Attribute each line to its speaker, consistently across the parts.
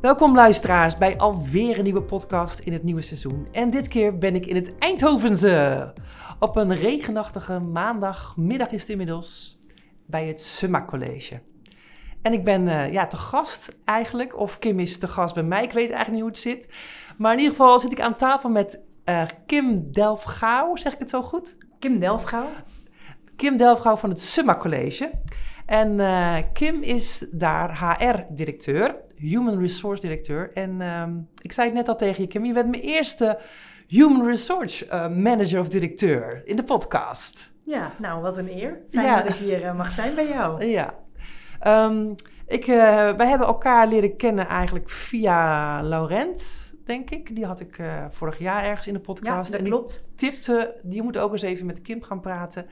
Speaker 1: Welkom luisteraars bij alweer een nieuwe podcast in het nieuwe seizoen. En dit keer ben ik in het Eindhovense. Op een regenachtige maandagmiddag is het inmiddels bij het Summa College. En ik ben uh, ja, te gast eigenlijk, of Kim is te gast bij mij, ik weet eigenlijk niet hoe het zit. Maar in ieder geval zit ik aan tafel met uh, Kim Delfgauw, zeg ik het zo goed?
Speaker 2: Kim Delfgauw.
Speaker 1: Kim Delfgauw van het Summa College. En uh, Kim is daar HR-directeur, Human Resource Directeur. En uh, ik zei het net al tegen je, Kim, je bent mijn eerste Human Resource uh, Manager of Directeur in de podcast.
Speaker 2: Ja, nou wat een eer. Fijn ja. dat ik hier uh, mag zijn bij jou.
Speaker 1: Ja. Um, ik, wij hebben elkaar leren kennen eigenlijk via Laurent, denk ik. Die had ik vorig jaar ergens in de podcast.
Speaker 2: Ja, dat
Speaker 1: en
Speaker 2: klopt.
Speaker 1: tipte, die moet ook eens even met Kim gaan praten.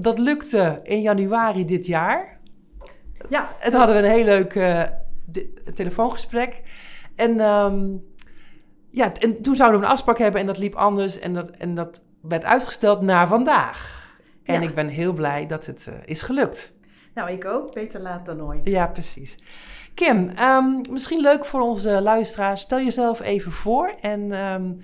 Speaker 1: Dat lukte in januari dit jaar.
Speaker 2: Ja.
Speaker 1: En toen hadden we een heel leuk uh, telefoongesprek. En, um, ja, en toen zouden we een afspraak hebben en dat liep anders. En dat, en dat werd uitgesteld naar vandaag. En ja. ik ben heel blij dat het uh, is gelukt.
Speaker 2: Nou, ik ook. Beter laat dan nooit.
Speaker 1: Ja, precies. Kim, um, misschien leuk voor onze luisteraars. Stel jezelf even voor en um,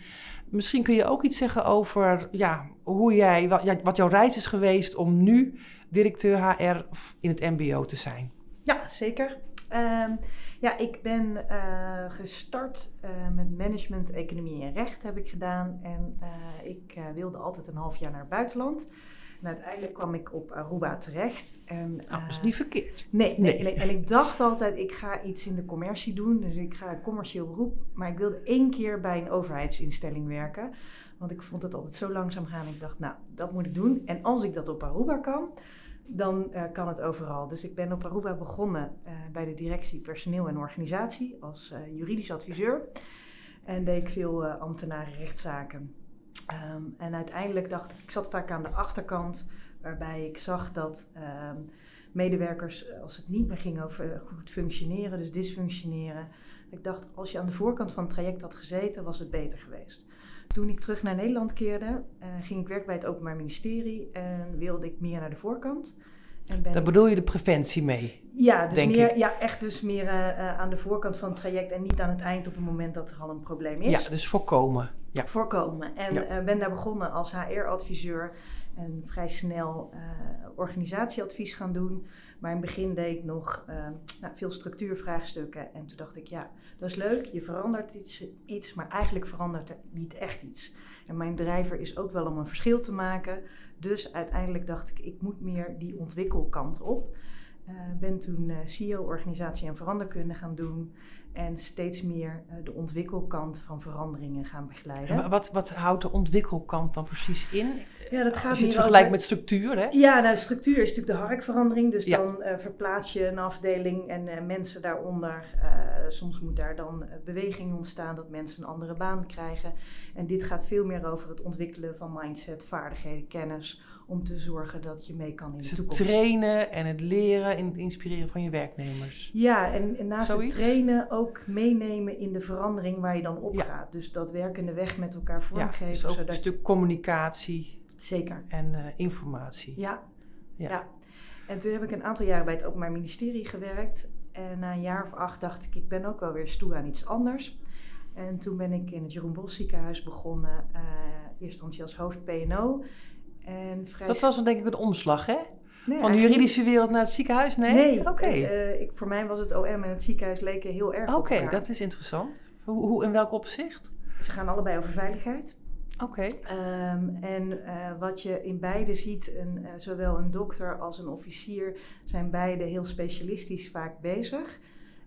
Speaker 1: misschien kun je ook iets zeggen over ja, hoe jij, wat, wat jouw reis is geweest om nu directeur HR in het MBO te zijn.
Speaker 2: Ja, zeker. Um, ja, ik ben uh, gestart uh, met management, economie en recht heb ik gedaan. En uh, ik wilde altijd een half jaar naar het buitenland. En uiteindelijk kwam ik op Aruba terecht. En,
Speaker 1: oh, dat is niet verkeerd.
Speaker 2: Nee, nee, nee, En ik dacht altijd, ik ga iets in de commercie doen. Dus ik ga een commercieel beroep. Maar ik wilde één keer bij een overheidsinstelling werken. Want ik vond het altijd zo langzaam gaan. Ik dacht, nou, dat moet ik doen. En als ik dat op Aruba kan, dan uh, kan het overal. Dus ik ben op Aruba begonnen uh, bij de directie personeel en organisatie als uh, juridisch adviseur. En deed ik veel ambtenaren rechtszaken. Um, en uiteindelijk dacht ik, ik zat vaak aan de achterkant, waarbij ik zag dat um, medewerkers, als het niet meer ging over goed functioneren, dus dysfunctioneren, ik dacht, als je aan de voorkant van het traject had gezeten, was het beter geweest. Toen ik terug naar Nederland keerde, uh, ging ik werken bij het Openbaar Ministerie en wilde ik meer naar de voorkant.
Speaker 1: En ben Daar bedoel je de preventie mee?
Speaker 2: Ja, dus meer, ja echt dus meer uh, aan de voorkant van het traject en niet aan het eind op het moment dat er al een probleem is.
Speaker 1: Ja, dus voorkomen. Ja.
Speaker 2: Voorkomen. En ja. uh, ben daar begonnen als HR-adviseur en vrij snel uh, organisatieadvies gaan doen. Maar in het begin deed ik nog nou, veel structuurvraagstukken. En toen dacht ik, ja, dat is leuk, je verandert iets, iets, maar eigenlijk verandert er niet echt iets. En mijn drijver is ook wel om een verschil te maken. Dus uiteindelijk dacht ik, ik moet meer die ontwikkelkant op. Uh, ben toen CEO organisatie en veranderkunde gaan doen. En steeds meer uh, de ontwikkelkant van veranderingen gaan begeleiden.
Speaker 1: En wat, wat houdt de ontwikkelkant dan precies in?
Speaker 2: Ja, dat gaat
Speaker 1: Als je het vergelijkt over... met structuur, hè?
Speaker 2: Ja, nou, structuur is natuurlijk de harkverandering. Dus ja. dan uh, verplaats je een afdeling en uh, mensen daaronder. soms moet daar dan beweging ontstaan dat mensen een andere baan krijgen. En dit gaat veel meer over het ontwikkelen van mindset, vaardigheden, kennis om te zorgen dat je mee kan in
Speaker 1: dus
Speaker 2: de toekomst.
Speaker 1: Het trainen en het leren en het inspireren van je werknemers.
Speaker 2: Ja, en, en naast Zoiets? het trainen ook meenemen in de verandering waar je dan op ja. gaat. Dus dat werkende weg met elkaar vormgeven.
Speaker 1: Ja, dus ook
Speaker 2: zodat
Speaker 1: een stuk communicatie.
Speaker 2: Zeker.
Speaker 1: En uh, informatie.
Speaker 2: Ja. ja. ja. En toen heb ik een aantal jaren bij het Openbaar Ministerie gewerkt. En na een jaar of acht dacht ik, ik ben ook wel weer stoer aan iets anders. En toen ben ik in het Jeroen Bos ziekenhuis begonnen. Uh, eerst instantie als hoofd PNO. En vrij
Speaker 1: dat was dan denk ik een omslag, hè? Nee, Van de juridische wereld naar het ziekenhuis? Nee?
Speaker 2: Nee, oké. Okay. Uh, ik, voor mij was het OM en het ziekenhuis leken heel erg
Speaker 1: Oké, okay, dat is interessant. Hoe, hoe, in welk opzicht?
Speaker 2: Ze gaan allebei over veiligheid.
Speaker 1: Oké. Okay.
Speaker 2: Um, en uh, wat je in beide ziet, een, uh, zowel een dokter als een officier zijn beide heel specialistisch vaak bezig.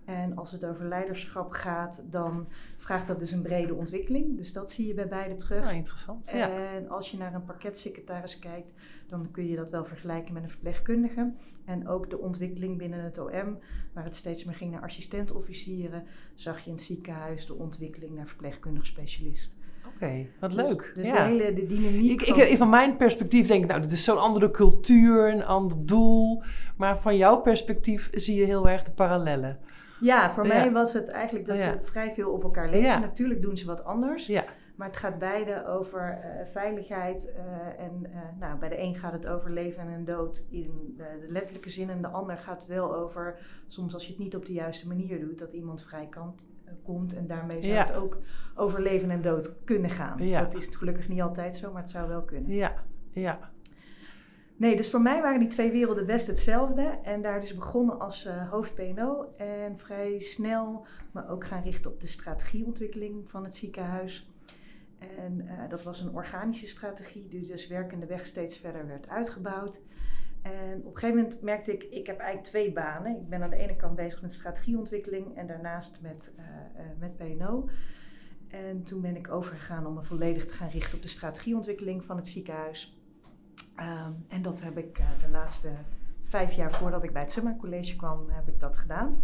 Speaker 2: En als het over leiderschap gaat, dan vraagt dat dus een brede ontwikkeling. Dus dat zie je bij beide terug.
Speaker 1: Ja, interessant.
Speaker 2: En
Speaker 1: ja.
Speaker 2: als je naar een parketsecretaris kijkt, dan kun je dat wel vergelijken met een verpleegkundige. En ook de ontwikkeling binnen het OM, waar het steeds meer ging naar assistentofficieren, zag je in het ziekenhuis de ontwikkeling naar verpleegkundig specialist.
Speaker 1: Oké, wat
Speaker 2: Dus-
Speaker 1: leuk.
Speaker 2: Dus
Speaker 1: ja.
Speaker 2: de hele de dynamiek.
Speaker 1: Ik, ik,
Speaker 2: van-
Speaker 1: van mijn perspectief denk ik, nou, dit is zo'n andere cultuur, een ander doel. Maar van jouw perspectief zie je heel erg de parallellen.
Speaker 2: Ja, voor mij was het eigenlijk dat ze vrij veel op elkaar leken.
Speaker 1: Ja.
Speaker 2: Natuurlijk doen ze wat anders.
Speaker 1: Ja,
Speaker 2: Maar het gaat beide over eh, veiligheid. eh, en eh, nou, bij de een gaat het over leven en dood in de, de letterlijke zin. En de ander gaat wel over, soms als je het niet op de juiste manier doet, dat iemand vrij kan, komt. En daarmee zou
Speaker 1: Ja.
Speaker 2: het ook over leven en dood kunnen gaan.
Speaker 1: Ja.
Speaker 2: Dat is gelukkig niet altijd zo, maar het zou wel kunnen.
Speaker 1: ja, ja.
Speaker 2: Nee, dus voor mij waren die twee werelden best hetzelfde. En daar dus begonnen als eh, hoofd PNO. En vrij snel me ook gaan richten op de strategieontwikkeling van het ziekenhuis. En eh, dat was een organische strategie, die dus werkende weg steeds verder werd uitgebouwd. En op een gegeven moment merkte ik, ik heb eigenlijk twee banen. Ik ben aan de ene kant bezig met strategieontwikkeling en daarnaast met, eh, met PNO. En toen ben ik overgegaan om me volledig te gaan richten op de strategieontwikkeling van het ziekenhuis. Ehm, en dat heb ik eh, de laatste vijf jaar voordat ik bij het Summer College kwam, heb ik dat gedaan.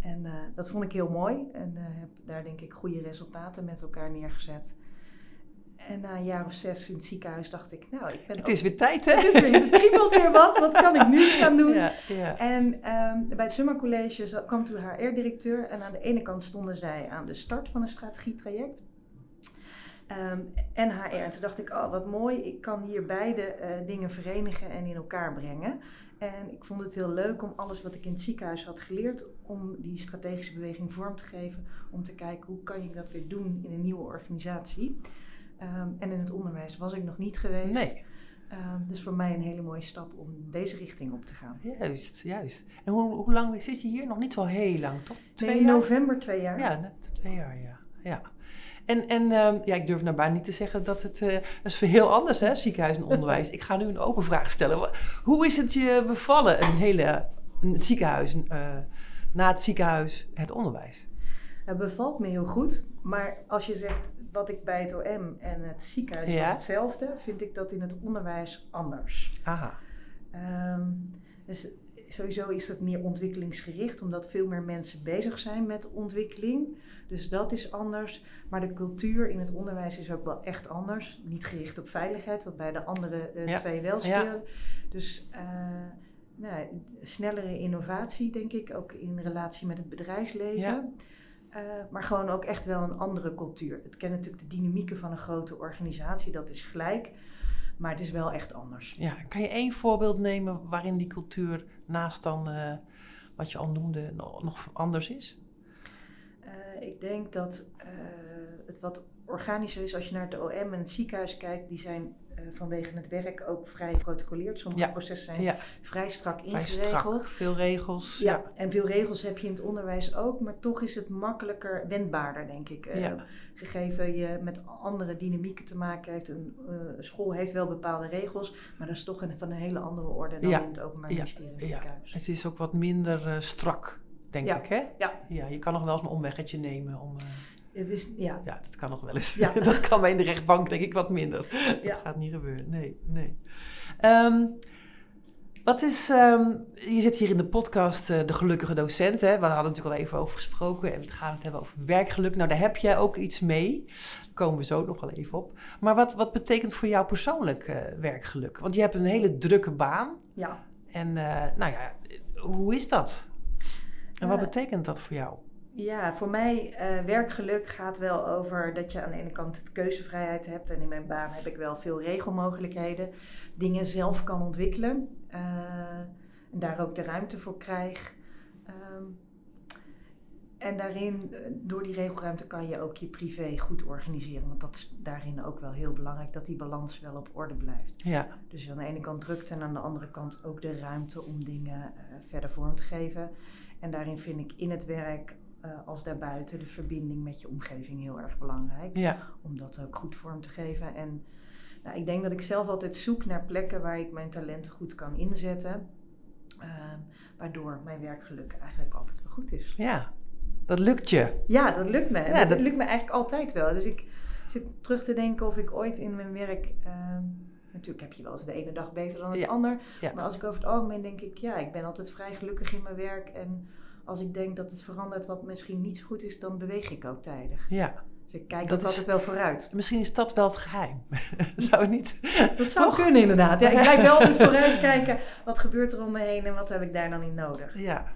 Speaker 2: En eh, dat vond ik heel mooi en eh, heb daar denk ik goede resultaten met elkaar neergezet. En na een jaar of zes in het ziekenhuis dacht ik, nou, ik ben
Speaker 1: Het
Speaker 2: ook-
Speaker 1: is weer tijd, hè?
Speaker 2: het, is weer, het kriebelt weer wat, wat kan ik nu gaan doen?
Speaker 1: Ja, ja.
Speaker 2: En ehm, bij het Summer College kwam toen HR-directeur. En aan de ene kant stonden zij aan de start van een strategietraject. Ehm, en HR. En toen dacht ik, oh wat mooi, ik kan hier beide eh, dingen verenigen en in elkaar brengen. En ik vond het heel leuk om alles wat ik in het ziekenhuis had geleerd, om die strategische beweging vorm te geven. Om te kijken hoe kan je dat weer doen in een nieuwe organisatie. Ehm, en in het onderwijs was ik nog niet geweest.
Speaker 1: Nee,
Speaker 2: Ehm, dus voor mij een hele mooie stap om deze richting op te gaan.
Speaker 1: juist, juist. En hoe, hoe lang zit je hier? Nog niet zo heel lang, toch?
Speaker 2: Nee, in
Speaker 1: jaar?
Speaker 2: november twee jaar.
Speaker 1: Ja, net twee jaar, ja. ja. En, en ehm, ja, ik durf nou bijna niet te zeggen dat het... dat is heel anders, hè, ziekenhuis en onderwijs. ik ga nu een open vraag stellen. Hoe is het je bevallen, een hele een ziekenhuis, eh, na het ziekenhuis, het onderwijs?
Speaker 2: Het bevalt me heel goed. Maar als je zegt wat ik bij het OM en het ziekenhuis
Speaker 1: Ja.
Speaker 2: was hetzelfde, vind ik dat in het onderwijs anders.
Speaker 1: Aha,
Speaker 2: Ehm, dus sowieso is het meer ontwikkelingsgericht, omdat veel meer mensen bezig zijn met ontwikkeling. Dus dat is anders. Maar de cultuur in het onderwijs is ook wel echt anders. Niet gericht op veiligheid, wat bij de andere eh,
Speaker 1: Ja.
Speaker 2: twee wel
Speaker 1: Ja.
Speaker 2: spelen. Dus eh, nou, snellere innovatie, denk ik, ook in relatie met het bedrijfsleven.
Speaker 1: Ja.
Speaker 2: Eh, maar gewoon ook echt wel een andere cultuur. Het kent natuurlijk de dynamieken van een grote organisatie, dat is gelijk. Maar het is wel echt anders.
Speaker 1: ja. Kan je één voorbeeld nemen waarin die cultuur naast dan eh, wat je al noemde nog, anders is?
Speaker 2: Eh, ik denk dat eh, het wat organischer is als je naar het OM en het ziekenhuis kijkt. Die zijn vanwege het werk ook vrij geprotocoleerd. Sommige
Speaker 1: Ja.
Speaker 2: processen zijn
Speaker 1: Ja,
Speaker 2: vrij strak ingeregeld.
Speaker 1: Veel regels.
Speaker 2: Ja,
Speaker 1: Ja.
Speaker 2: en veel regels heb je in het onderwijs ook, maar toch is het makkelijker, wendbaarder denk ik. Eh,
Speaker 1: Ja.
Speaker 2: Gegeven je met andere dynamieken te maken heeft. Een eh, school heeft wel bepaalde regels, maar dat is toch een, van een hele andere orde dan in het openbaar
Speaker 1: Ja.
Speaker 2: ministerie en het
Speaker 1: Ja.
Speaker 2: ziekenhuis.
Speaker 1: Het is ook wat minder eh, strak, denk
Speaker 2: Ja.
Speaker 1: ik, hè?
Speaker 2: Ja.
Speaker 1: Ja, je kan nog wel eens een omweggetje nemen om... eh,
Speaker 2: Het is, ja,
Speaker 1: Ja, dat kan nog wel eens.
Speaker 2: Ja.
Speaker 1: dat kan bij in de rechtbank denk ik wat minder.
Speaker 2: Ja.
Speaker 1: Dat gaat niet gebeuren. Nee, nee. Ehm, wat is, ehm, je zit hier in de podcast eh, De Gelukkige Docent. Hè? We hadden natuurlijk al even over gesproken. En we gaan het hebben over werkgeluk. Nou, daar heb jij ook iets mee. Daar komen we zo nog wel even op. Maar wat, wat betekent voor jou persoonlijk eh, werkgeluk? Want je hebt een hele drukke baan.
Speaker 2: ja.
Speaker 1: En eh, nou ja, hoe is dat? En wat betekent dat voor jou?
Speaker 2: Ja, voor mij uh, werkgeluk gaat wel over dat je aan de ene kant de keuzevrijheid hebt. En in mijn baan heb ik wel veel regelmogelijkheden. Dingen zelf kan ontwikkelen. Uh, en daar ook de ruimte voor krijg. Um, en daarin, door die regelruimte kan je ook je privé goed organiseren. Want dat is daarin ook wel heel belangrijk, dat die balans wel op orde blijft.
Speaker 1: Ja.
Speaker 2: Dus aan de ene kant drukt en aan de andere kant ook de ruimte om dingen uh, verder vorm te geven. En daarin vind ik in het werk uh, als daarbuiten de verbinding met je omgeving heel erg belangrijk.
Speaker 1: Ja.
Speaker 2: Om dat ook goed vorm te geven. En nou, ik denk dat ik zelf altijd zoek naar plekken waar ik mijn talenten goed kan inzetten. Uh, waardoor mijn werkgeluk eigenlijk altijd wel goed is.
Speaker 1: Ja, dat lukt je.
Speaker 2: Ja, dat lukt me.
Speaker 1: Ja,
Speaker 2: dat...
Speaker 1: dat
Speaker 2: lukt me eigenlijk altijd wel. Dus ik zit terug te denken of ik ooit in mijn werk. Uh, natuurlijk heb je wel eens de ene dag beter dan het
Speaker 1: ja.
Speaker 2: ander.
Speaker 1: Ja.
Speaker 2: Maar als ik over het algemeen denk ik, ja, ik ben altijd vrij gelukkig in mijn werk. En als ik denk dat het verandert wat misschien niet zo goed is, dan beweeg ik ook tijdig.
Speaker 1: Ja.
Speaker 2: Dus ik kijk
Speaker 1: Dat is-
Speaker 2: altijd wel vooruit.
Speaker 1: Misschien is dat wel het geheim. Zou het niet?
Speaker 2: Dat zou
Speaker 1: Toch?
Speaker 2: kunnen inderdaad. Ja, ik blijf wel altijd vooruit kijken. Wat gebeurt er om me heen en wat heb ik daar dan in nodig?
Speaker 1: Ja,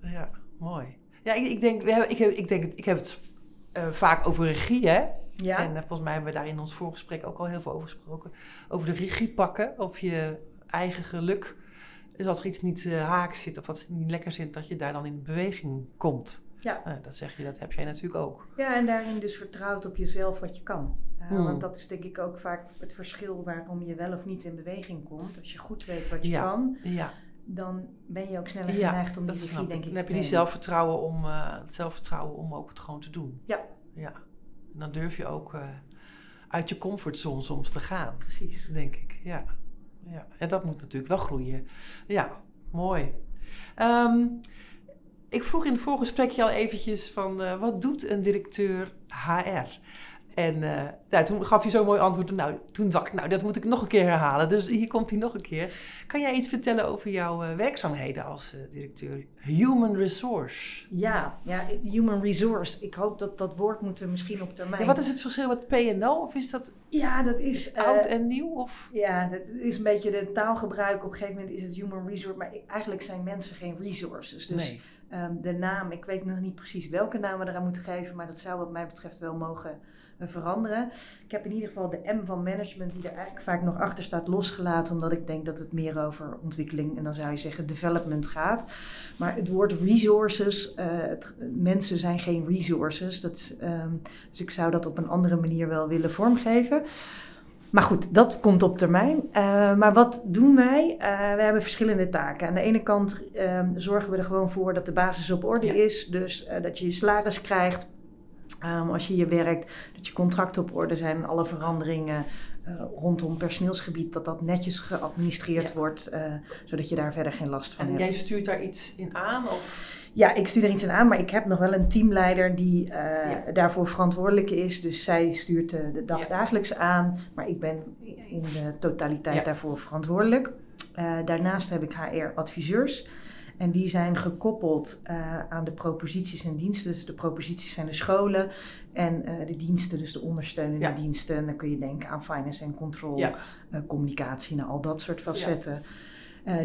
Speaker 1: ja, mooi. Ja, ik, ik denk, we hebben, ik, heb, ik denk, ik heb het eh, vaak over regie, hè?
Speaker 2: Ja,
Speaker 1: En eh, volgens mij hebben we daar in ons voorgesprek ook al heel veel over gesproken. Over de regie pakken, op je eigen geluk. Dus als er iets niet eh, haaks zit of wat niet lekker zit, dat je daar dan in beweging komt.
Speaker 2: ja.
Speaker 1: Nou, dat zeg je, dat heb jij natuurlijk ook.
Speaker 2: ja, en daarin dus vertrouwt op jezelf wat je kan. Uh,
Speaker 1: Hmm.
Speaker 2: Want dat is denk ik ook vaak het verschil waarom je wel of niet in beweging komt. Als je goed weet wat je
Speaker 1: Ja.
Speaker 2: kan,
Speaker 1: Ja,
Speaker 2: dan ben je ook sneller geneigd om die regie denk ik
Speaker 1: Dan heb je die zelfvertrouwen om, eh, het zelfvertrouwen om ook het gewoon te doen.
Speaker 2: Ja.
Speaker 1: Ja. En dan durf je ook eh, uit je comfortzone soms te gaan.
Speaker 2: Precies.
Speaker 1: Denk ik, ja. Ja. En dat moet natuurlijk wel groeien. Ja, mooi. Ehm, ik vroeg in het voorgesprekje al eventjes van, eh, wat doet een directeur HR? En eh, nou, toen gaf je zo'n mooi antwoord. Nou, toen dacht ik, nou, dat moet ik nog een keer herhalen. Dus hier komt hij nog een keer. Kan jij iets vertellen over jouw eh, werkzaamheden als eh, directeur Human Resource?
Speaker 2: Ja, ja, human resource. Ik hoop dat dat woord moeten we misschien op termijn.
Speaker 1: Ja, wat is het verschil met P&O? Of is dat
Speaker 2: Ja, dat is,
Speaker 1: is oud en nieuw? Of?
Speaker 2: Ja, dat is een beetje de taalgebruik. Op een gegeven moment is het human resource, maar eigenlijk zijn mensen geen resources. Dus
Speaker 1: nee.
Speaker 2: ehm, de naam, ik weet nog niet precies welke naam we eraan moeten geven, maar dat zou wat mij betreft wel mogen veranderen. Ik heb in ieder geval de M van management, die er eigenlijk vaak nog achter staat, losgelaten, omdat ik denk dat het meer over ontwikkeling en dan zou je zeggen development gaat. Maar het woord resources, eh, het, mensen zijn geen resources. Dat, ehm, dus ik zou dat op een andere manier wel willen vormgeven. Maar goed, dat komt op termijn. Eh, maar wat doen wij? Eh, we hebben verschillende taken. Aan de ene kant ehm, zorgen we er gewoon voor dat de basis op orde
Speaker 1: Ja.
Speaker 2: is. Dus eh, dat je je salaris krijgt ehm, als je hier werkt. Dat je contracten op orde zijn. Alle veranderingen eh, rondom personeelsgebied. Dat dat netjes geadministreerd
Speaker 1: Ja.
Speaker 2: wordt. eh, zodat je daar verder geen last van
Speaker 1: En
Speaker 2: hebt.
Speaker 1: jij stuurt daar iets in aan? Of?
Speaker 2: Ja, ik stuur er iets in aan, maar ik heb nog wel een teamleider die eh,
Speaker 1: Ja.
Speaker 2: daarvoor verantwoordelijk is. Dus zij stuurt de, dag
Speaker 1: Ja.
Speaker 2: dagelijks aan, maar ik ben in de totaliteit daarvoor verantwoordelijk. Daarnaast heb ik HR-adviseurs. En die zijn gekoppeld eh, aan de proposities en diensten. Dus de proposities zijn de scholen en eh, de diensten, dus de ondersteunende
Speaker 1: Ja.
Speaker 2: diensten. En dan kun je denken aan finance en control,
Speaker 1: Ja.
Speaker 2: eh, communicatie en al dat soort facetten.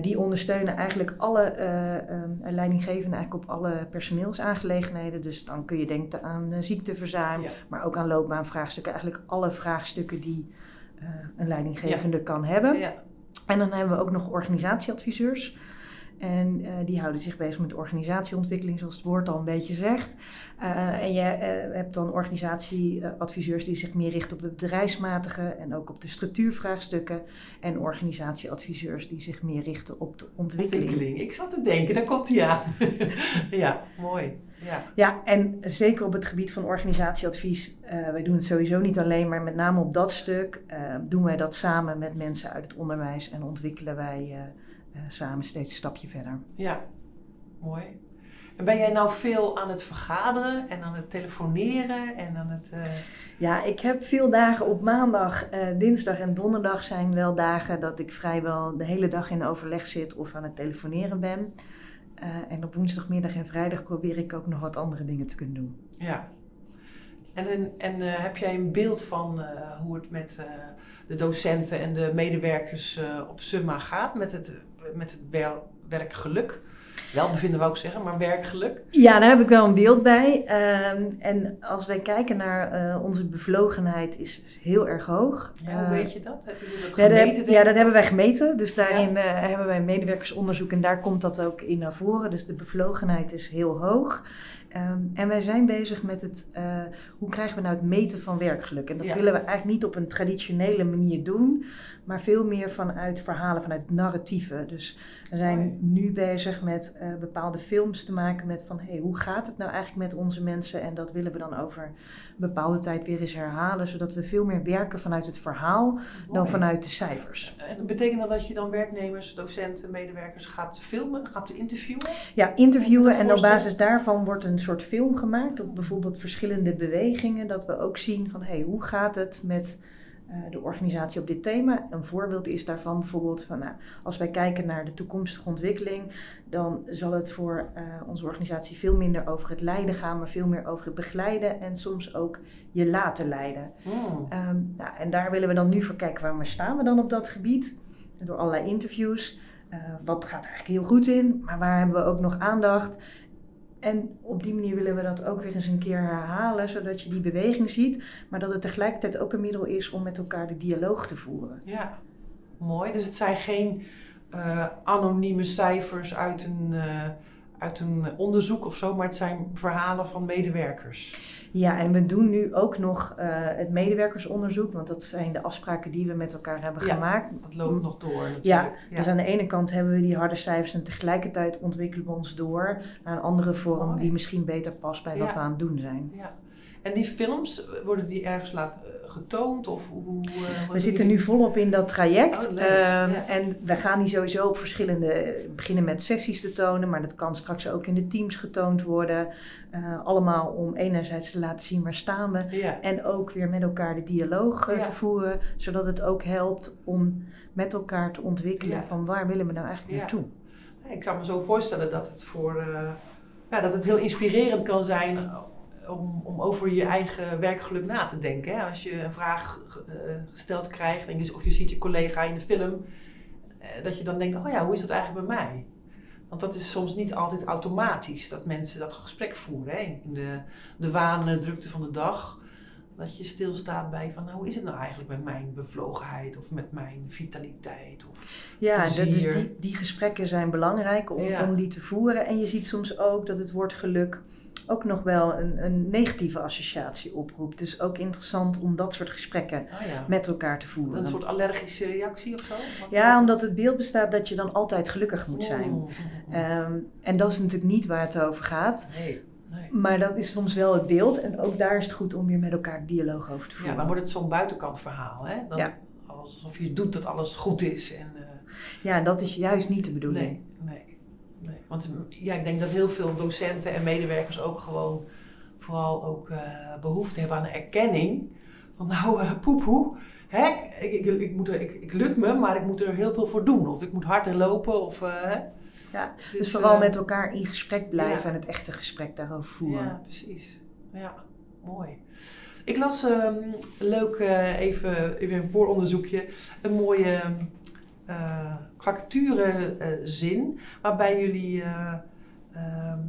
Speaker 2: Die ondersteunen eigenlijk alle eh, ehm, leidinggevenden eigenlijk op alle personeelsaangelegenheden. Dus dan kun je denken aan ziekteverzuim, maar ook aan loopbaanvraagstukken. Eigenlijk alle vraagstukken die een leidinggevende kan hebben.
Speaker 1: Ja.
Speaker 2: En dan hebben we ook nog organisatieadviseurs. En eh, die houden zich bezig met organisatieontwikkeling, zoals het woord al een beetje zegt. Eh, en je eh, hebt dan organisatieadviseurs die zich meer richten op het bedrijfsmatige en ook op de structuurvraagstukken. En organisatieadviseurs die zich meer richten op de ontwikkeling.
Speaker 1: Ontwikkeling. Ik zat te denken, daar komt hij aan. ja, mooi. Ja.
Speaker 2: Ja, en zeker op het gebied van organisatieadvies. wij doen het sowieso niet alleen, maar met name op dat stuk doen wij dat samen met mensen uit het onderwijs en ontwikkelen wij samen steeds een stapje verder.
Speaker 1: ja, mooi. En ben jij nou veel aan het vergaderen en aan het telefoneren en aan het... eh,
Speaker 2: Ja, ik heb veel dagen op maandag, eh, dinsdag en donderdag zijn wel dagen dat ik vrijwel de hele dag in overleg zit of aan het telefoneren ben. Eh, en op woensdagmiddag en vrijdag probeer ik ook nog wat andere dingen te kunnen doen.
Speaker 1: Ja. En, en, en eh, heb jij een beeld van eh, hoe het met eh, de docenten en de medewerkers eh, op Summa gaat met het, met het wel- werkgeluk? Welbevinden wou ik zeggen, maar werkgeluk.
Speaker 2: Ja, daar heb ik wel een beeld bij. Ehm, en als wij kijken naar eh, onze bevlogenheid is heel erg hoog.
Speaker 1: Ja, hoe
Speaker 2: Eh,
Speaker 1: weet je dat? Hebben jullie dat
Speaker 2: Ja, dat,
Speaker 1: gemeten?
Speaker 2: heb- ja, dat hebben wij gemeten. Dus daarin eh, hebben wij medewerkersonderzoek en daar komt dat ook in naar voren. Dus de bevlogenheid is heel hoog. Ehm, en wij zijn bezig met het, eh, hoe krijgen we nou het meten van werkgeluk? En dat
Speaker 1: Ja.
Speaker 2: willen we eigenlijk niet op een traditionele manier doen, maar veel meer vanuit verhalen, vanuit het narratieve. Dus we zijn
Speaker 1: Mooi.
Speaker 2: nu bezig met eh, bepaalde films te maken met van, hey, hoe gaat het nou eigenlijk met onze mensen? En dat willen we dan over een bepaalde tijd weer eens herhalen, zodat we veel meer werken vanuit het verhaal dan vanuit de cijfers.
Speaker 1: En betekent dat dat je dan werknemers, docenten, medewerkers gaat filmen, gaat interviewen?
Speaker 2: Ja, interviewen
Speaker 1: dat
Speaker 2: en op basis daarvan wordt een soort film gemaakt op bijvoorbeeld verschillende bewegingen. Dat we ook zien van hey, hoe gaat het met eh, de organisatie op dit thema. Een voorbeeld is daarvan bijvoorbeeld van, nou, als wij kijken naar de toekomstige ontwikkeling, dan zal het voor uh, onze organisatie veel minder over het leiden gaan, maar veel meer over het begeleiden en soms ook je laten leiden.
Speaker 1: Hmm.
Speaker 2: Um, nou, en daar willen we dan nu voor kijken, waar staan we dan op dat gebied? Door allerlei interviews. Uh, wat gaat er eigenlijk heel goed in, maar waar hebben we ook nog aandacht? En op die manier willen we dat ook weer eens een keer herhalen, zodat je die beweging ziet, maar dat het tegelijkertijd ook een middel is om met elkaar de dialoog te voeren.
Speaker 1: Ja, mooi. Dus het zijn geen uh, anonieme cijfers uit een, uh, uit een onderzoek of zo, maar het zijn verhalen van medewerkers.
Speaker 2: Ja, en we doen nu ook nog uh, het medewerkersonderzoek, want dat zijn de afspraken die we met elkaar hebben
Speaker 1: ja,
Speaker 2: gemaakt.
Speaker 1: Dat loopt nog door natuurlijk.
Speaker 2: Ja, ja, dus aan de ene kant hebben we die harde cijfers en tegelijkertijd ontwikkelen we ons door naar een andere vorm die misschien beter past bij wat we aan het doen zijn.
Speaker 1: Ja. En die films, worden die ergens laten eh, getoond? Of hoe, eh,
Speaker 2: We zitten nu volop in dat traject.
Speaker 1: Oh.
Speaker 2: Ehm,
Speaker 1: Ja.
Speaker 2: En we gaan die sowieso op verschillende. beginnen met sessies te tonen, maar dat kan straks ook in de teams getoond worden. Eh, allemaal om enerzijds te laten zien waar staan we.
Speaker 1: Ja.
Speaker 2: En ook weer met elkaar de dialoog
Speaker 1: Ja.
Speaker 2: te voeren, zodat het ook helpt om met elkaar te ontwikkelen van waar willen we nou eigenlijk
Speaker 1: Ja.
Speaker 2: naartoe.
Speaker 1: Ik kan me zo voorstellen dat het voor ja, dat het heel inspirerend kan zijn om, om over je eigen werkgeluk na te denken. Hè? Als je een vraag eh, gesteld krijgt en je, of je ziet je collega in de film, eh, dat je dan denkt, oh ja, hoe is dat eigenlijk bij mij? Want dat is soms niet altijd automatisch dat mensen dat gesprek voeren. Hè? In de, de waan en de drukte van de dag. Dat je stilstaat bij van, nou, hoe is het nou eigenlijk met mijn bevlogenheid of met mijn vitaliteit? Of,
Speaker 2: Ja, dus die, die gesprekken zijn belangrijk om,
Speaker 1: Ja.
Speaker 2: om die te voeren. En je ziet soms ook dat het woord geluk ook nog wel een, een negatieve associatie oproept. Dus ook interessant om dat soort gesprekken
Speaker 1: oh ja.
Speaker 2: met elkaar te voeren.
Speaker 1: Een soort allergische reactie of zo? Wat-
Speaker 2: Ja, omdat het beeld bestaat dat je dan altijd gelukkig moet zijn. Ehm, en dat is natuurlijk niet waar het over gaat.
Speaker 1: nee, nee.
Speaker 2: Maar dat is soms wel het beeld. En ook daar is het goed om weer met elkaar dialoog over te
Speaker 1: Ja,
Speaker 2: voeren.
Speaker 1: dan wordt het zo'n buitenkant verhaal. Hè? Dan,
Speaker 2: Ja.
Speaker 1: Alsof je doet dat alles goed is. En, eh,
Speaker 2: Ja, en dat is juist niet de bedoeling.
Speaker 1: nee, nee, nee. Want mm, ja, ik denk dat heel veel docenten en medewerkers ook gewoon vooral ook eh, behoefte hebben aan erkenning. Van nou, eh, poepoe. Hè? Ik, ik, ik, moet er, ik, ik lukt me, maar ik moet er heel veel voor doen. Of ik moet harder lopen. Of, eh?
Speaker 2: Ja, Dus vooral met elkaar in gesprek blijven
Speaker 1: ja.
Speaker 2: en het echte gesprek daarover voeren.
Speaker 1: Ja, precies. Ja, mooi. Ik las ehm, leuk, even, even een vooronderzoekje, een mooie eh vacaturezin waarbij jullie eh, ehm,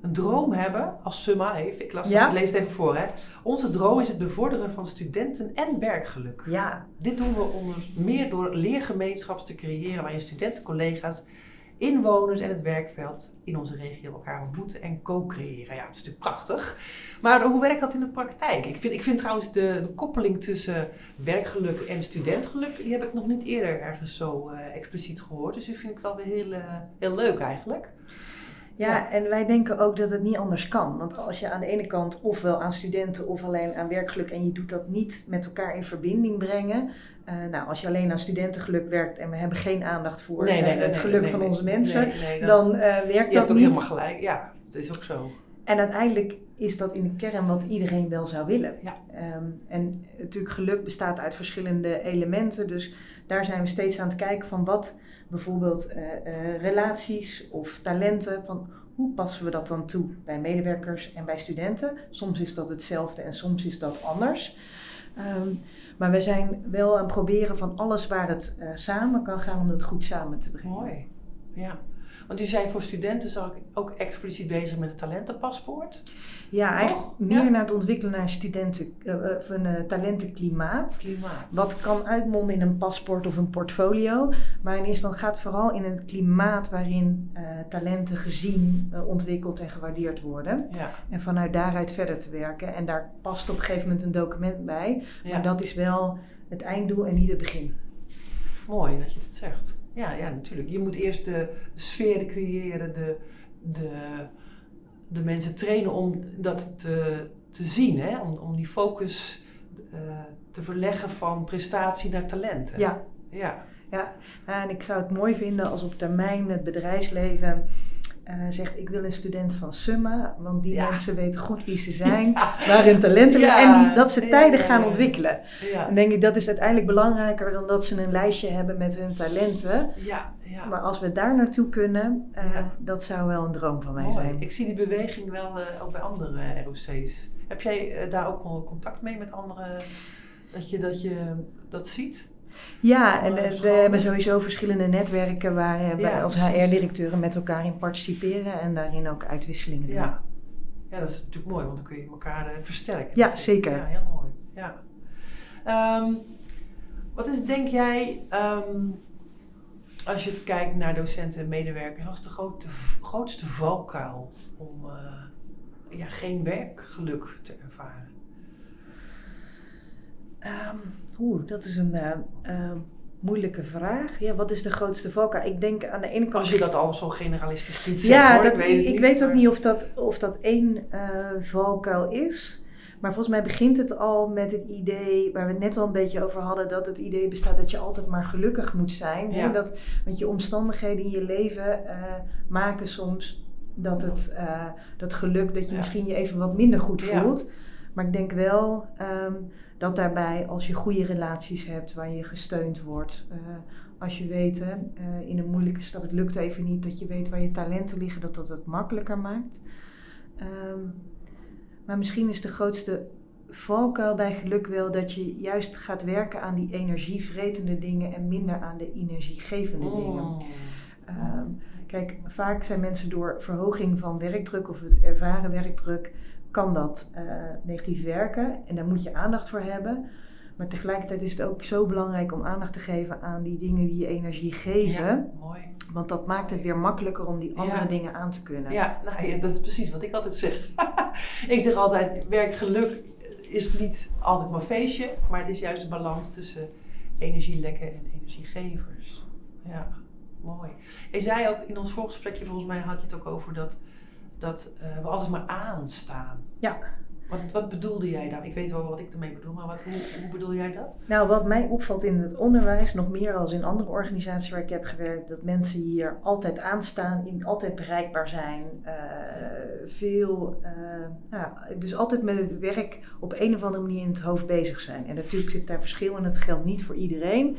Speaker 1: een droom hebben als summa even. Ik, las,
Speaker 2: Ja.
Speaker 1: ik lees het even voor. Hè. Onze droom is het bevorderen van studenten en werkgeluk.
Speaker 2: Ja,
Speaker 1: Dit doen we onder meer door leergemeenschaps te creëren waarin studenten, collega's, inwoners en het werkveld in onze regio elkaar ontmoeten en co-creëren. Ja, het is natuurlijk prachtig. Maar hoe werkt dat in de praktijk? Ik vind, ik vind trouwens de, de koppeling tussen werkgeluk en studentgeluk, die heb ik nog niet eerder ergens zo eh, expliciet gehoord. Dus die vind ik wel weer heel, eh, heel leuk eigenlijk.
Speaker 2: Ja,
Speaker 1: Ja.
Speaker 2: en wij denken ook dat het niet anders kan. Want als je aan de ene kant ofwel aan studenten of alleen aan werkgeluk en je doet dat niet met elkaar in verbinding brengen. eh, nou, als je alleen aan studentengeluk werkt en we hebben geen aandacht voor het geluk van onze mensen, dan werkt
Speaker 1: je
Speaker 2: dat
Speaker 1: hebt ook
Speaker 2: niet.
Speaker 1: helemaal gelijk. Ja, het is ook zo.
Speaker 2: En uiteindelijk is dat in de kern wat iedereen wel zou willen.
Speaker 1: Ja.
Speaker 2: Ehm, en natuurlijk geluk bestaat uit verschillende elementen. Dus daar zijn we steeds aan het kijken van wat bijvoorbeeld eh, eh, relaties of talenten. Van hoe passen we dat dan toe bij medewerkers en bij studenten? Soms is dat hetzelfde en soms is dat anders. Ehm, maar we zijn wel aan het proberen van alles waar het eh, samen kan gaan om het goed samen te brengen.
Speaker 1: Mooi. Ja. Want u zei voor studenten zag ik ook expliciet bezig met het talentenpaspoort.
Speaker 2: Ja, eigenlijk
Speaker 1: Toch?
Speaker 2: meer
Speaker 1: Ja.
Speaker 2: naar het ontwikkelen naar studenten, eh, eh, een eh, talentenklimaat.
Speaker 1: Klimaat.
Speaker 2: Wat kan uitmonden in een paspoort of een portfolio. Maar in eerste instantie gaat het vooral in het klimaat waarin eh, talenten gezien, eh, ontwikkeld en gewaardeerd worden.
Speaker 1: Ja,
Speaker 2: En vanuit daaruit verder te werken. En daar past op een gegeven moment een document bij.
Speaker 1: ja.
Speaker 2: Maar dat is wel het einddoel en niet het begin.
Speaker 1: mooi dat je het zegt. Ja, ja, natuurlijk. Je moet eerst de sferen creëren, de, de, de mensen trainen om dat te, te zien, hè? Om, om die focus eh, te verleggen van prestatie naar talenten.
Speaker 2: Ja,
Speaker 1: Ja,
Speaker 2: ja. en ik zou het mooi vinden als op termijn het bedrijfsleven eh, zegt ik wil een student van Summa, want die
Speaker 1: Ja.
Speaker 2: mensen weten goed wie ze zijn, waar hun talenten liggen
Speaker 1: Ja.
Speaker 2: en die, dat ze
Speaker 1: ja,
Speaker 2: gaan ontwikkelen.
Speaker 1: Ja,
Speaker 2: Dan denk ik dat is uiteindelijk belangrijker dan dat ze een lijstje hebben met hun talenten.
Speaker 1: ja, ja.
Speaker 2: Maar als we daar naartoe kunnen,
Speaker 1: Ja.
Speaker 2: dat zou wel een droom van mij
Speaker 1: Mooi.
Speaker 2: zijn.
Speaker 1: Ik zie die beweging wel eh, ook bij andere ROC's. Heb jij daar ook con- contact mee met anderen? Dat je dat, je dat ziet?
Speaker 2: Ja, en eh, we
Speaker 1: scholen.
Speaker 2: hebben sowieso verschillende netwerken waar eh, wij als. HR-directeuren met elkaar in participeren en daarin ook uitwisselingen doen.
Speaker 1: Ja. Ja, dat is natuurlijk mooi, want dan kun je elkaar eh, versterken.
Speaker 2: Ja,
Speaker 1: natuurlijk.
Speaker 2: zeker.
Speaker 1: Ja, heel mooi. Ja. Ehm, wat is, denk jij, ehm, als je het kijkt naar docenten en medewerkers, wat is de grote, grootste valkuil om ja, geen werkgeluk te ervaren?
Speaker 2: Ehm, Oeh, dat is een eh, eh, moeilijke vraag. Ja, wat is de grootste valkuil? Ik denk aan de ene kant...
Speaker 1: Als je dat al zo generalistisch ziet
Speaker 2: ja,
Speaker 1: hoor,
Speaker 2: dat,
Speaker 1: ik weet,
Speaker 2: ik, weet ook niet of dat, of dat één eh, valkuil is. Maar volgens mij begint het al met het idee, waar we het net al een beetje over hadden, dat het idee bestaat dat je altijd maar gelukkig moet zijn. Hè?
Speaker 1: Ja.
Speaker 2: Dat, want je omstandigheden in je leven eh, maken soms dat het eh, dat geluk, dat je
Speaker 1: Ja.
Speaker 2: misschien je even wat minder goed
Speaker 1: Ja.
Speaker 2: Maar ik denk wel ehm, dat daarbij, als je goede relaties hebt waar je gesteund wordt, eh, als je weet hè, eh, in een moeilijke stap, het lukt even niet, dat je weet waar je talenten liggen, dat dat het makkelijker maakt. Ehm, maar misschien is de grootste valkuil bij geluk wel dat je juist gaat werken aan die energievretende dingen en minder aan de energiegevende dingen.
Speaker 1: Mm.
Speaker 2: Ehm, kijk, vaak zijn mensen door verhoging van werkdruk of het ervaren werkdruk, kan dat eh, negatief werken en daar moet je aandacht voor hebben. Maar tegelijkertijd is het ook zo belangrijk om aandacht te geven aan die dingen die je energie geven.
Speaker 1: Ja, mooi.
Speaker 2: Want dat maakt het weer makkelijker om die andere
Speaker 1: Ja.
Speaker 2: dingen aan te kunnen.
Speaker 1: Ja, nou ja, dat is precies wat ik altijd zeg. ik zeg altijd, werkgeluk is niet altijd maar feestje, maar het is juist de balans tussen energielekken en energiegevers. Ja, mooi. Je zei ook in ons voorgesprekje, volgens mij had je het ook over dat, dat eh, we altijd maar aanstaan.
Speaker 2: Ja.
Speaker 1: Wat, wat bedoelde jij daar? Ik weet wel wat ik ermee bedoel, maar wat, hoe, hoe bedoel jij dat?
Speaker 2: Nou, wat mij opvalt in het onderwijs, nog meer als in andere organisaties waar ik heb gewerkt, dat mensen hier altijd aanstaan, in, altijd bereikbaar zijn. eh, veel, eh, nou, dus altijd met het werk op een of andere manier in het hoofd bezig zijn. En natuurlijk zit daar verschil in, het geldt niet voor iedereen.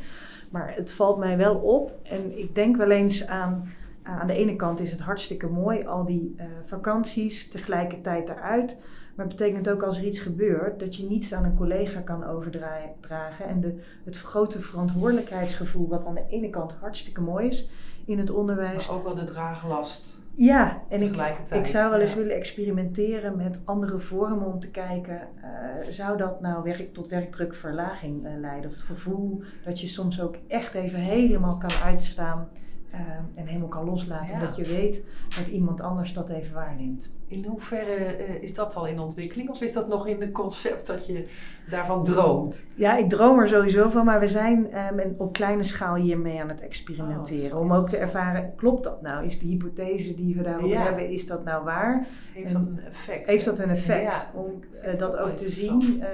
Speaker 2: Maar het valt mij wel op. En ik denk wel eens aan. Aan de ene kant is het hartstikke mooi, al die eh, vakanties tegelijkertijd eruit. Maar het betekent ook als er iets gebeurt, dat je niets aan een collega kan overdragen. En de, het grote verantwoordelijkheidsgevoel, wat aan de ene kant hartstikke mooi is in het onderwijs.
Speaker 1: Maar ook wel de draaglast
Speaker 2: Ja, en ik, ik zou wel eens
Speaker 1: ja.
Speaker 2: willen experimenteren met andere vormen om te kijken, eh, zou dat nou werk, tot werkdrukverlaging eh, leiden? Of het gevoel dat je soms ook echt even helemaal kan uitstaan eh, en helemaal kan loslaten,
Speaker 1: Ja.
Speaker 2: omdat je weet dat iemand anders dat even waarneemt.
Speaker 1: In hoeverre eh, is dat al in ontwikkeling of is dat nog in het concept dat je daarvan droomt?
Speaker 2: Ja, ik droom er sowieso van, maar we zijn eh, met- op kleine schaal hiermee aan het experimenteren.
Speaker 1: Oh,
Speaker 2: om ook te ervaren, klopt dat nou? Is de hypothese die we daarover
Speaker 1: Ja.
Speaker 2: hebben, is dat nou waar?
Speaker 1: Heeft
Speaker 2: En
Speaker 1: dat een effect?
Speaker 2: Heeft dat een effect?
Speaker 1: Ja.
Speaker 2: Om eh, dat
Speaker 1: Wel
Speaker 2: ook te zien, eh,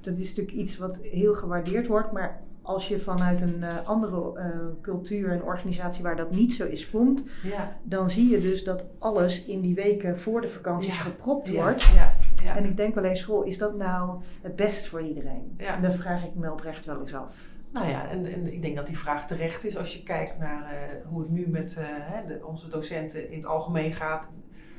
Speaker 2: dat is natuurlijk iets wat heel gewaardeerd wordt, maar als je vanuit een eh, andere eh, cultuur en organisatie waar dat niet zo is komt,
Speaker 1: Ja.
Speaker 2: dan zie je dus dat alles in die weken voor de vakanties
Speaker 1: Ja.
Speaker 2: gepropt
Speaker 1: Ja.
Speaker 2: wordt.
Speaker 1: Ja. Ja.
Speaker 2: En ik denk wel eens, goh, is dat nou het best voor iedereen?
Speaker 1: Ja.
Speaker 2: En dat vraag ik me oprecht wel eens af.
Speaker 1: Nou ja, en, en ik denk dat die vraag terecht is als je kijkt naar eh, hoe het nu met de, onze docenten in het algemeen gaat.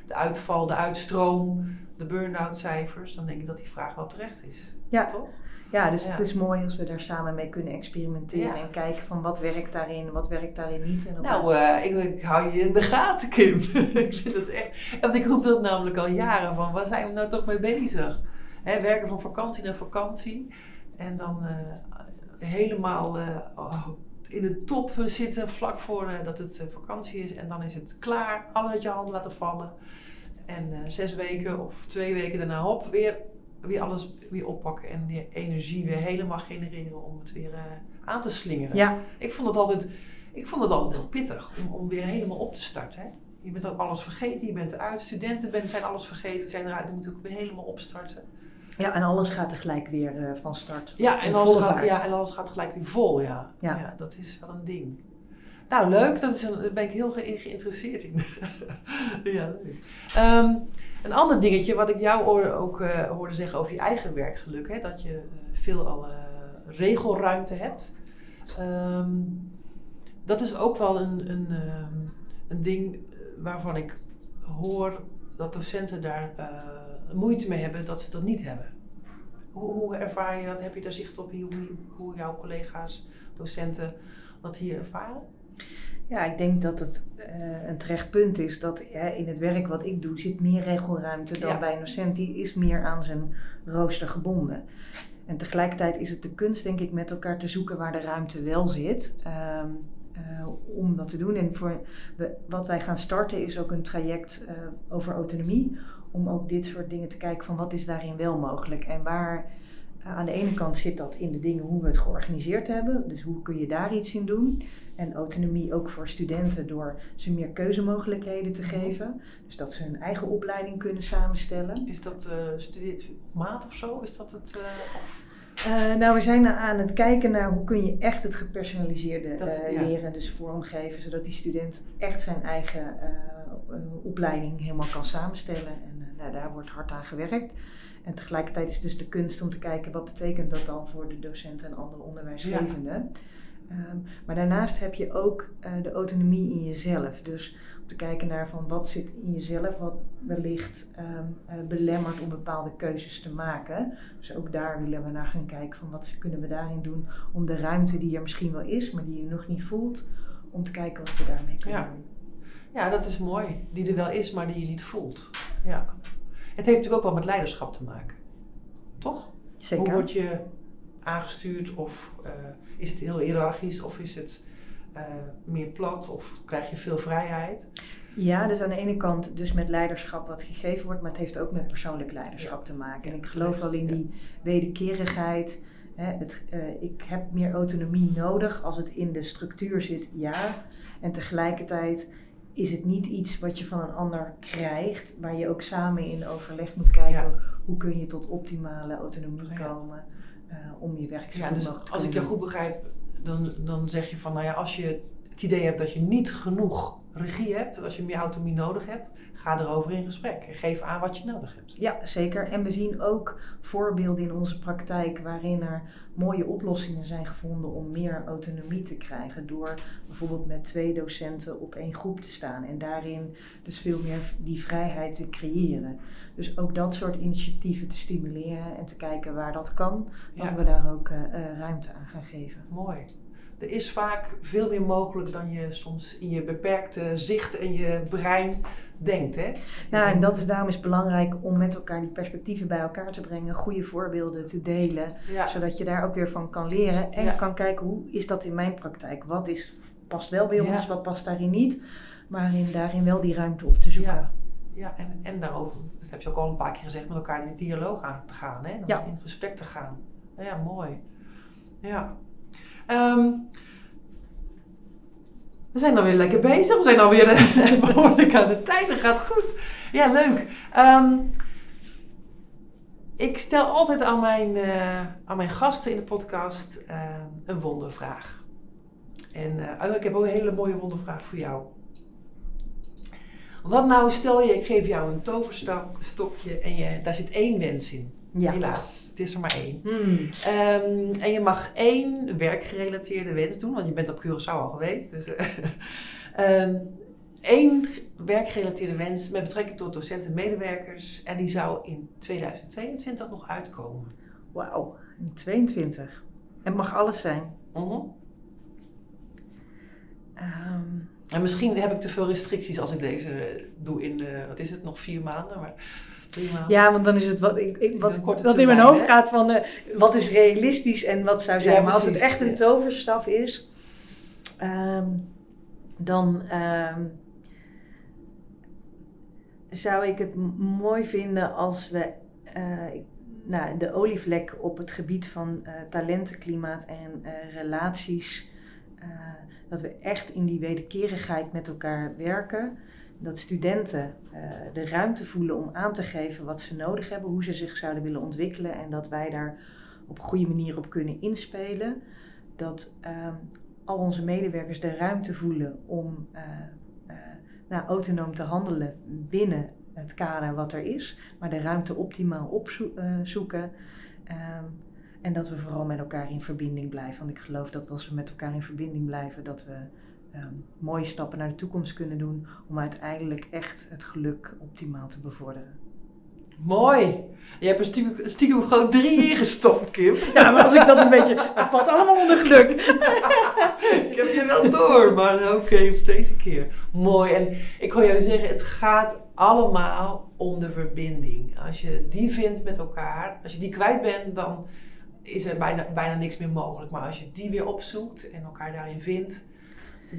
Speaker 1: De uitval, de uitstroom, de burn-out cijfers. Dan denk ik dat die vraag wel terecht is.
Speaker 2: Ja,
Speaker 1: Toch?
Speaker 2: Ja dus
Speaker 1: Ja.
Speaker 2: het is mooi als we daar samen mee kunnen experimenteren
Speaker 1: Ja.
Speaker 2: en kijken van wat werkt daarin, wat werkt daarin niet. En
Speaker 1: Nou, eh, ik, ik hou je in de gaten, Kim. ik vind het echt. Want ik roep dat namelijk al jaren van waar zijn we nou toch mee bezig? Hè, werken van vakantie naar vakantie. En dan eh, helemaal eh, in de top zitten vlak voor eh, dat het vakantie is. En dan is het klaar. Alles uit je handen laten vallen. En zes weken of twee weken daarna op weer, weer alles weer oppakken. En die energie weer helemaal genereren om het weer eh, aan te slingeren.
Speaker 2: ja,
Speaker 1: Ik vond het altijd, ik vond het altijd heel pittig om, om weer helemaal op te starten. Hè? Je bent ook alles vergeten, je bent eruit. Studenten ben, zijn alles vergeten, zijn eruit. Dan moet ook weer helemaal opstarten.
Speaker 2: ja, en alles gaat tegelijk weer eh, van start.
Speaker 1: Ja, en alles, gaat, ja, en alles gaat gelijk weer vol, ja.
Speaker 2: Ja.
Speaker 1: ja. Dat is wel een ding. Nou, leuk. Dat is een, daar ben ik heel ge- geïnteresseerd in. ja, leuk. Ehm, een ander dingetje wat ik jou ook eh, hoorde zeggen over je eigen werkgeluk. Hè? Dat je eh, veel al eh, regelruimte hebt. Ehm, dat is ook wel een, een, ehm, een ding waarvan ik hoor dat docenten daar moeite mee hebben dat ze dat niet hebben. Hoe, hoe ervaar je dat? Heb je daar zicht op hoe, hoe jouw collega's, docenten dat hier ervaren?
Speaker 2: Ja, ik denk dat het eh, een terecht punt is dat in het werk wat ik doe zit meer regelruimte dan
Speaker 1: Ja.
Speaker 2: bij een docent. Die is meer aan zijn rooster gebonden. En tegelijkertijd is het de kunst, denk ik, met elkaar te zoeken waar de ruimte wel zit. ehm, eh, om dat te doen. En voor we, wat wij gaan starten is ook een traject eh, over autonomie. Om ook dit soort dingen te kijken van wat is daarin wel mogelijk. En waar aan de ene kant zit dat in de dingen hoe we het georganiseerd hebben. Dus hoe kun je daar iets in doen. En autonomie ook voor studenten door ze meer keuzemogelijkheden te geven. Dus dat ze hun eigen opleiding kunnen samenstellen.
Speaker 1: Is dat eh studie maat of zo? Is dat het? eh, of?
Speaker 2: Eh, nou, we zijn aan het kijken naar hoe kun je echt het gepersonaliseerde
Speaker 1: Dat- ja.
Speaker 2: leren, dus vormgeven, zodat die student echt zijn eigen opleiding helemaal kan samenstellen. En eh, nou, daar wordt hard aan gewerkt. En tegelijkertijd is dus de kunst om te kijken wat betekent dat dan voor de docenten en andere onderwijsgevenden. Ehm, maar daarnaast heb je ook eh, de autonomie in jezelf. Dus om te kijken naar van wat zit in jezelf, wat wellicht eh, belemmert om bepaalde keuzes te maken. Dus ook daar willen we naar gaan kijken van wat kunnen we daarin doen om de ruimte die er misschien wel is, maar die je nog niet voelt, om te kijken wat we daarmee kunnen
Speaker 1: Ja.
Speaker 2: doen.
Speaker 1: Ja, dat is mooi. Die er wel is, maar die je niet voelt. Ja. Het heeft natuurlijk ook wel met leiderschap te maken. Toch?
Speaker 2: Zeker.
Speaker 1: Hoe word je aangestuurd? Of eh, is het heel hiërarchisch? Of is het eh, meer plat? Of krijg je veel vrijheid?
Speaker 2: Ja, dus aan de ene kant dus met leiderschap wat gegeven wordt, maar het heeft ook met persoonlijk leiderschap te maken. En ik geloof wel in die wederkerigheid. Hè, het, eh, ik heb meer autonomie nodig als het in de structuur zit, ja. En tegelijkertijd is het niet iets wat je van een ander krijgt, waar je ook samen in overleg moet kijken
Speaker 1: Ja.
Speaker 2: hoe kun je tot optimale autonomie
Speaker 1: Ja.
Speaker 2: komen eh, om je werk zo
Speaker 1: Ja, dus
Speaker 2: mogelijk te
Speaker 1: als ik
Speaker 2: doen.
Speaker 1: goed begrijp, dan, dan zeg je van, nou ja, als je het idee hebt dat je niet genoeg regie hebt, als je meer autonomie nodig hebt, ga erover in gesprek en geef aan wat je nodig hebt.
Speaker 2: Ja, zeker. En we zien ook voorbeelden in onze praktijk waarin er mooie oplossingen zijn gevonden om meer autonomie te krijgen. Door bijvoorbeeld met twee docenten op één groep te staan en daarin dus veel meer die vrijheid te creëren. Dus ook dat soort initiatieven te stimuleren en te kijken waar dat kan, dat
Speaker 1: Ja.
Speaker 2: we daar ook eh, eh, ruimte aan gaan geven.
Speaker 1: Mooi. Er is vaak veel meer mogelijk dan je soms in je beperkte zicht en je brein denkt, hè?
Speaker 2: Ja, en dat is daarom is belangrijk om met elkaar die perspectieven bij elkaar te brengen, goede voorbeelden te delen.
Speaker 1: Ja,
Speaker 2: Zodat je daar ook weer van kan leren en
Speaker 1: Ja.
Speaker 2: kan kijken hoe is dat in mijn praktijk? Wat is, past wel bij ons,
Speaker 1: Ja.
Speaker 2: wat past daarin niet? Maar in, daarin wel die ruimte op te zoeken.
Speaker 1: Ja. ja en, en daarover, dat heb je ook al een paar keer gezegd, met elkaar in dialoog aan te gaan, hè? In gesprek te gaan. Ja, mooi. Ja. Ehm, we zijn alweer lekker bezig. We zijn alweer eh, behoorlijk aan de tijd. Dat gaat goed. Ja, leuk. Ehm, ik stel altijd aan mijn, eh, aan mijn gasten in de podcast eh, een wondervraag. En eh, ik heb ook een hele mooie wondervraag voor jou. Wat nou, stel je, ik geef jou een toverstokje en daar zit één wens in.
Speaker 2: Ja.
Speaker 1: Helaas, het is er maar één.
Speaker 2: Hmm.
Speaker 1: Ehm, en je mag één werkgerelateerde wens doen, want je bent op Curaçao al geweest. Dus, eh, ehm, één werkgerelateerde wens met betrekking tot docenten en medewerkers. En die zou in 2022 nog uitkomen.
Speaker 2: Wauw, in 22. En het mag alles zijn. Ehm,
Speaker 1: En misschien heb ik te veel restricties als ik deze doe in, eh, wat is het, nog vier maanden? Maar drie maanden.
Speaker 2: ja, want dan is het wat, ik, ik, wat, in mijn hoofd
Speaker 1: hè?
Speaker 2: gaat van eh, wat is realistisch en wat zou zijn.
Speaker 1: Ja,
Speaker 2: maar als het echt een toverstaf is, ehm, dan ehm, zou ik het mooi vinden als we eh, nou, de olievlek op het gebied van eh talentenklimaat en eh, relaties, eh, dat we echt in die wederkerigheid met elkaar werken. Dat studenten eh, de ruimte voelen om aan te geven wat ze nodig hebben, hoe ze zich zouden willen ontwikkelen en dat wij daar op een goede manier op kunnen inspelen. Dat ehm, al onze medewerkers de ruimte voelen om uh, uh, nou, autonoom te handelen binnen het kader wat er is, maar de ruimte optimaal opzoeken. Um, en dat we vooral met elkaar in verbinding blijven. Want ik geloof dat als we met elkaar in verbinding blijven, dat we um, mooie stappen naar de toekomst kunnen doen om uiteindelijk echt het geluk optimaal te bevorderen.
Speaker 1: Mooi. Je hebt er stiekem, stiekem gewoon drie ingestopt, Kim.
Speaker 2: Ja, maar als ik dat een beetje... Het valt allemaal onder geluk.
Speaker 1: ik heb je wel door, maar oké, voor deze keer. Mooi. En ik wil jou zeggen, het gaat allemaal om de verbinding. Als je die vindt met elkaar, als je die kwijt bent, dan is er bijna, bijna niks meer mogelijk. Maar als je die weer opzoekt en elkaar daarin vindt,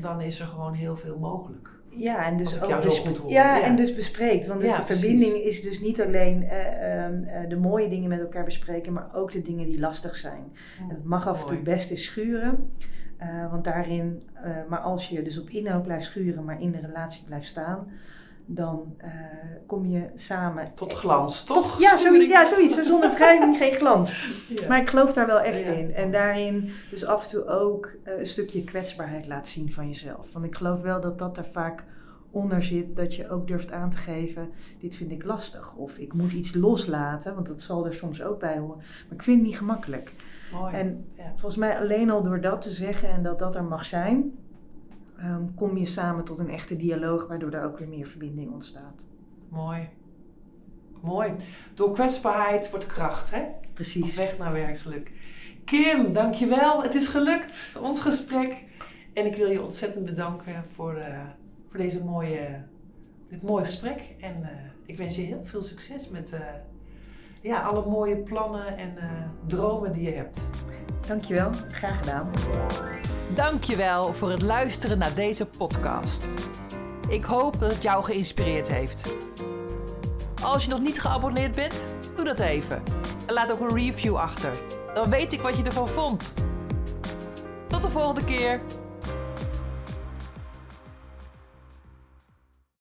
Speaker 1: dan is er gewoon heel veel mogelijk.
Speaker 2: Ja, en dus ook ja, ja, en dus bespreekt. Want de verbinding is dus niet alleen uh, uh, de mooie dingen met elkaar bespreken, maar ook de dingen die lastig zijn. en het mag af en toe best eens schuren. Uh, want daarin, maar als je dus op inhoud blijft schuren, maar in de relatie blijft staan, dan uh, kom je samen.
Speaker 1: Tot glans, toch?
Speaker 2: Ja, zoiets. Ja, zoiets. Zonder wrijving geen glans. Ja. Maar ik geloof daar wel echt in. En daarin dus af en toe ook uh, een stukje kwetsbaarheid laat zien van jezelf. Want ik geloof wel dat dat er vaak onder zit. Dat je ook durft aan te geven: dit vind ik lastig. Of ik moet iets loslaten, want dat zal er soms ook bij horen. Maar ik vind het niet gemakkelijk. Mooi. En volgens mij alleen al door dat te zeggen en dat dat er mag zijn um, kom je samen tot een echte dialoog, waardoor er ook weer meer verbinding ontstaat.
Speaker 1: Mooi. Mooi. Door kwetsbaarheid wordt kracht, hè?
Speaker 2: Precies.
Speaker 1: Op weg naar werkelijk. Kim, dankjewel. Het is gelukt, ons gesprek. En ik wil je ontzettend bedanken voor, uh, voor deze mooie, dit mooie gesprek. En uh, ik wens je heel veel succes met uh, ja, alle mooie plannen en dromen die je hebt.
Speaker 2: Dankjewel, graag gedaan.
Speaker 1: Dankjewel voor het luisteren naar deze podcast. Ik hoop dat het jou geïnspireerd heeft. Als je nog niet geabonneerd bent, doe dat even. En laat ook een review achter. Dan weet ik wat je ervan vond. Tot de volgende keer.